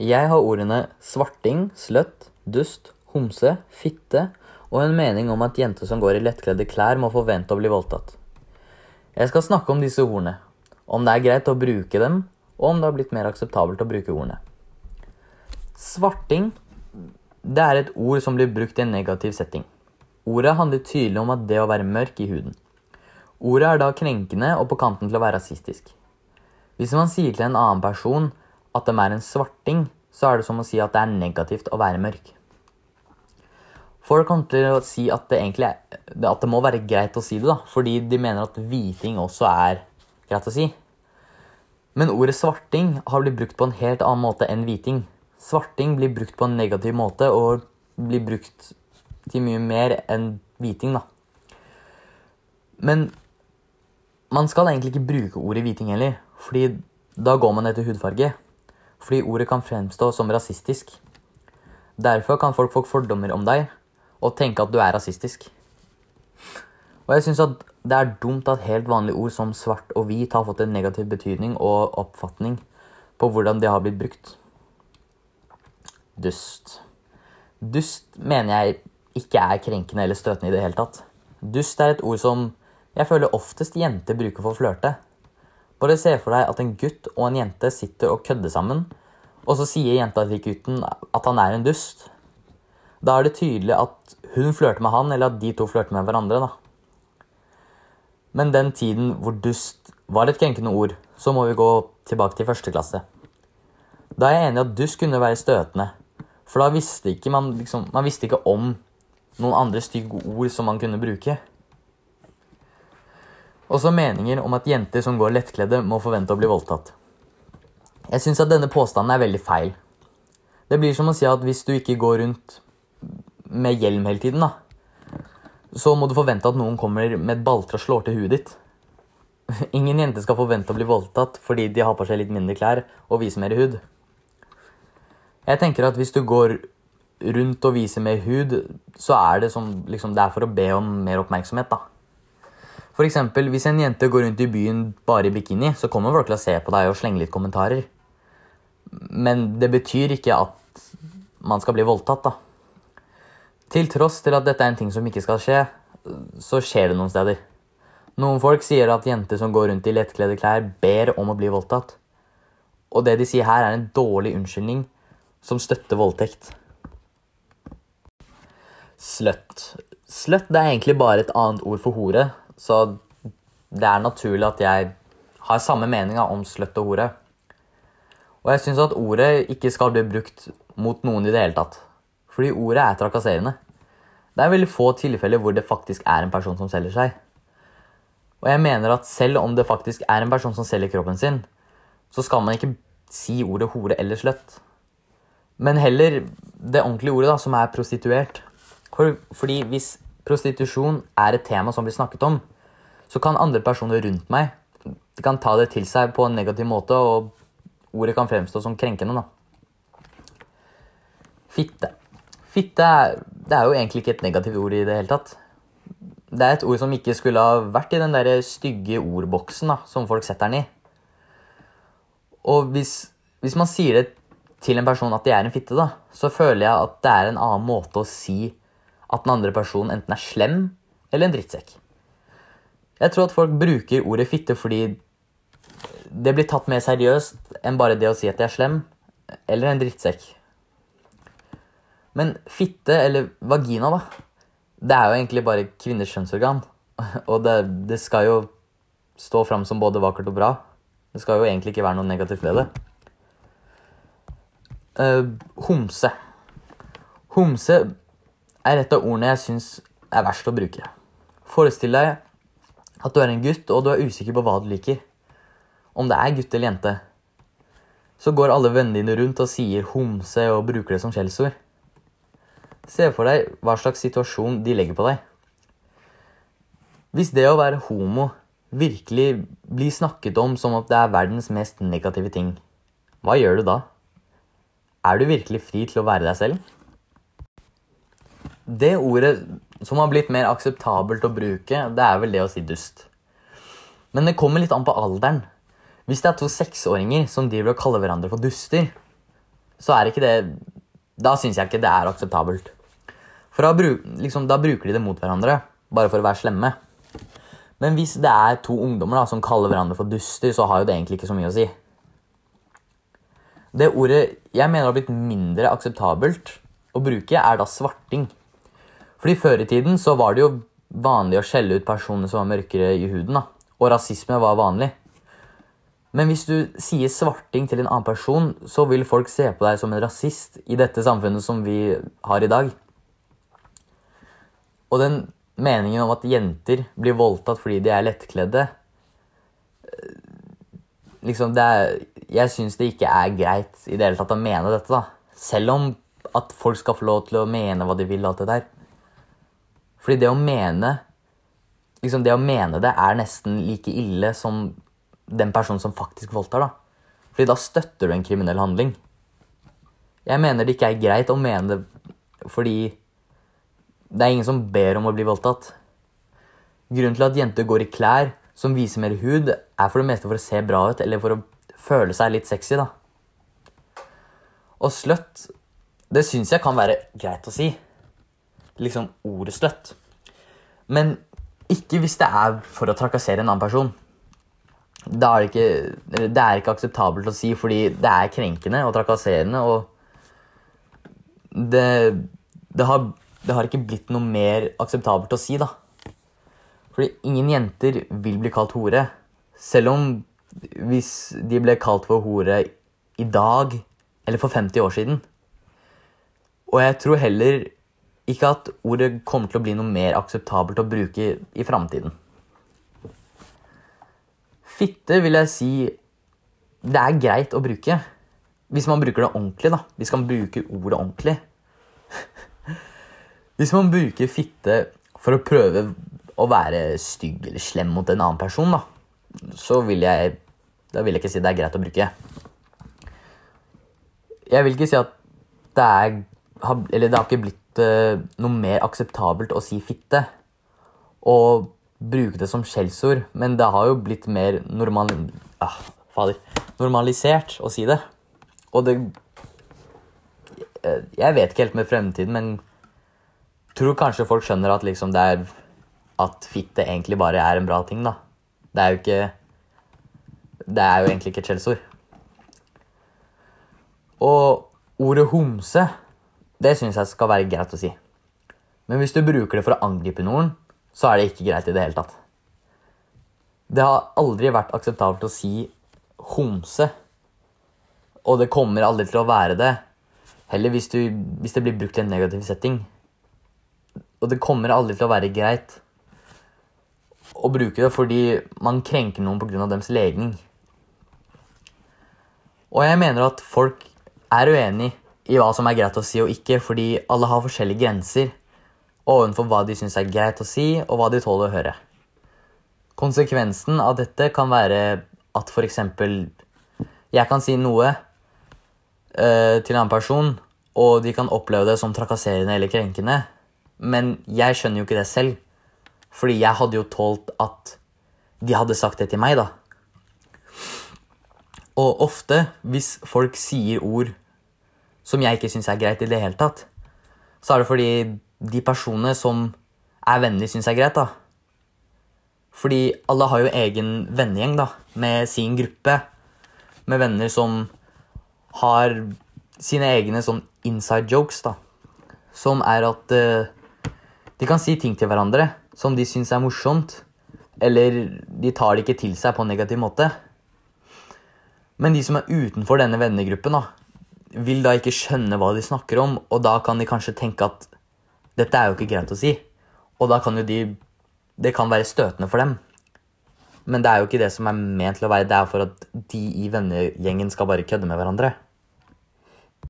Jeg har ordene svarting, sløtt, dust, homse, fitte og en mening om at jenter som går i lettkledde klær, må forvente å bli voldtatt. Jeg skal snakke om disse ordene, om det er greit å bruke dem, og om det har blitt mer akseptabelt å bruke ordene. Svarting det er et ord som blir brukt i en negativ setting. Ordet handler tydelig om at det å være mørk i huden. Ordet er da krenkende og på kanten til å være rasistisk. Hvis man sier til en annen person at de er en svarting, så er det som å si at det er negativt å være mørk. Folk kommer til å si at det egentlig at det må være greit å si det, da, fordi de mener at hviting også er greit å si. Men ordet svarting har blitt brukt på en helt annen måte enn hviting. Svarting blir brukt på en negativ måte og blir brukt til mye mer enn hviting, da. Men man skal egentlig ikke bruke ordet hviting heller, fordi da går man etter hudfarge. Fordi ordet kan fremstå som rasistisk. Derfor kan folk få fordommer om deg og tenke at du er rasistisk. Og jeg syns at det er dumt at helt vanlige ord som svart og hvit har fått en negativ betydning og oppfatning på hvordan de har blitt brukt. Dust. Dust mener jeg ikke er krenkende eller støtende i det hele tatt. Dust er et ord som jeg føler oftest jenter bruker for å flørte. Bare se for deg at en gutt og en jente sitter og kødder sammen, og så sier jenta til gutten at han er en dust. Da er det tydelig at hun flørter med han, eller at de to flørter med hverandre. da. Men den tiden hvor dust var et krenkende ord, så må vi gå tilbake til første klasse. Da er jeg enig i at dust kunne være støtende, for da visste ikke man, liksom, man visste ikke om noen andre stygge ord som man kunne bruke. Også meninger om at jenter som går lettkledde, må forvente å bli voldtatt. Jeg syns at denne påstanden er veldig feil. Det blir som å si at hvis du ikke går rundt med hjelm hele tiden, da, så må du forvente at noen kommer med et balltre og slår til huet ditt. Ingen jente skal forvente å bli voldtatt fordi de har på seg litt mindre klær og viser mer hud. Jeg tenker at hvis du går rundt og viser mer hud, så er det, som, liksom, det er for å be om mer oppmerksomhet. da. For eksempel, hvis en jente går rundt i byen bare i bikini, så kommer folk til å se på deg og slenge litt kommentarer. Men det betyr ikke at man skal bli voldtatt, da. Til tross til at dette er en ting som ikke skal skje, så skjer det noen steder. Noen folk sier at jenter som går rundt i lettkledde klær, ber om å bli voldtatt. Og det de sier her, er en dårlig unnskyldning som støtter voldtekt. Slutt. Slutt er egentlig bare et annet ord for hore, så det er naturlig at jeg har samme meninga om slutt og hore. Og jeg syns at ordet ikke skal bli brukt mot noen i det hele tatt fordi ordet er trakasserende. Det er veldig få tilfeller hvor det faktisk er en person som selger seg. Og jeg mener at selv om det faktisk er en person som selger kroppen sin, så skal man ikke si ordet hore eller sløtt. Men heller det ordentlige ordet, da, som er prostituert. Fordi hvis prostitusjon er et tema som blir snakket om, så kan andre personer rundt meg de kan ta det til seg på en negativ måte, og ordet kan fremstå som krenkende. da. Fitte. Fitte er, det er jo egentlig ikke et negativt ord i det hele tatt. Det er et ord som ikke skulle ha vært i den der stygge ordboksen da, som folk setter den i. Og hvis, hvis, man sier det til en person at de er en fitte, da, så føler jeg at det er en annen måte å si at den andre personen enten er slem eller en drittsekk. Jeg tror at folk bruker ordet fitte fordi det blir tatt mer seriøst enn bare det å si at jeg er slem eller en drittsekk. Men fitte, eller vagina, da, det er jo egentlig bare kvinners kjønnsorgan. Og det, det skal jo stå fram som både vakkert og bra. Det skal jo egentlig ikke være noe negativt ved det. Uh, homse. Homse er et av ordene jeg syns er verst å bruke. Forestill deg at du er en gutt, og du er usikker på hva du liker. Om det er gutt eller jente. Så går alle vennene dine rundt og sier homse og bruker det som skjellsord. Se for deg hva slags situasjon de legger på deg. Hvis det å være homo virkelig blir snakket om som at det er verdens mest negative ting, hva gjør du da? Er du virkelig fri til å være deg selv? Det ordet som har blitt mer akseptabelt å bruke, det er vel det å si dust. Men det kommer litt an på alderen. Hvis det er to seksåringer som driver og kaller hverandre for duster, så er ikke det Da syns jeg ikke det er akseptabelt. For da, liksom, da, bruker de det mot hverandre, bare for å være slemme. Men hvis det er to ungdommer da, som kaller hverandre for duster, så har jo det egentlig ikke så mye å si. Det ordet jeg mener har blitt mindre akseptabelt å bruke, er da svarting. Fordi Før i tiden så var det jo vanlig å skjelle ut personer som var mørkere i huden. da. Og rasisme var vanlig. Men hvis du sier svarting til en annen person, så vil folk se på deg som en rasist i dette samfunnet som vi har i dag. Og den meningen om at jenter blir voldtatt fordi de er lettkledde eh, liksom det er, Jeg syns det ikke er greit i det hele tatt å mene dette. da. Selv om at folk skal få lov til å mene hva de vil. alt det der. Fordi det å mene liksom Det å mene det er nesten like ille som den personen som faktisk voldtar, da. Fordi da støtter du en kriminell handling. Jeg mener det ikke er greit å mene det fordi det er ingen som ber om å bli voldtatt. Grunnen til at jenter går i klær som viser mer hud, er for det meste for å se bra ut eller for å føle seg litt sexy, da. Og slutt, det syns jeg kan være greit å si. Liksom ordet sløtt. Men ikke hvis det er for å trakassere en annen person Det er ikke Det er ikke akseptabelt å si, fordi det er krenkende og trakasserende, og det, det, har, det har ikke blitt noe mer akseptabelt å si, da. Fordi ingen jenter vil bli kalt hore. Selv om hvis de ble kalt for hore i dag eller for 50 år siden. Og jeg tror heller ikke at ordet kommer til å bli noe mer akseptabelt å bruke i framtiden. Fitte vil jeg si det er greit å bruke. Hvis man bruker det ordentlig, da. Hvis man bruker ordet ordentlig. Hvis man bruker fitte for å prøve å være stygg eller slem mot en annen person, da, så vil jeg, da vil jeg ikke si det er greit å bruke. Jeg vil ikke si at det er Eller det har ikke blitt uh, noe mer akseptabelt å si fitte. Og bruke det som skjellsord, men det har jo blitt mer normal... Ah, fader. normalisert å si det. Og det Jeg vet ikke helt med fremtiden, men tror kanskje folk skjønner at liksom det er At fitte egentlig bare er en bra ting, da. Det er jo ikke Det er jo egentlig ikke et skjellsord. Og ordet homse, det syns jeg skal være greit å si. Men hvis du bruker det for å angripe noen, så er det ikke greit i det hele tatt. Det har aldri vært akseptabelt å si homse. Og det kommer aldri til å være det. Heller hvis, du, hvis det blir brukt i en negativ setting. Og det kommer aldri til å være greit å bruke det fordi man krenker noen pga. deres legning. Og jeg mener at folk er uenig i hva som er greit å si og ikke, fordi alle har forskjellige grenser ovenfor hva de syns er greit å si, og hva de tåler å høre. Konsekvensen av dette kan være at f.eks. jeg kan si noe øh, til en annen person, og de kan oppleve det som trakasserende eller krenkende, men jeg skjønner jo ikke det selv, fordi jeg hadde jo tålt at de hadde sagt det til meg, da. Og ofte, hvis folk sier ord som jeg ikke syns er greit i det hele tatt, så er det fordi de personene som er venner, syns er greit. da. Fordi alle har jo egen vennegjeng da, med sin gruppe. Med venner som har sine egne sånn inside jokes. da. Som er at uh, de kan si ting til hverandre som de syns er morsomt. Eller de tar det ikke til seg på en negativ måte. Men de som er utenfor denne vennegruppen, da, vil da ikke skjønne hva de snakker om, og da kan de kanskje tenke at dette er jo ikke greit å si. Og da kan jo de Det kan være støtende for dem. Men det er jo ikke det som er ment til å være. Det er for at de i vennegjengen skal bare kødde med hverandre.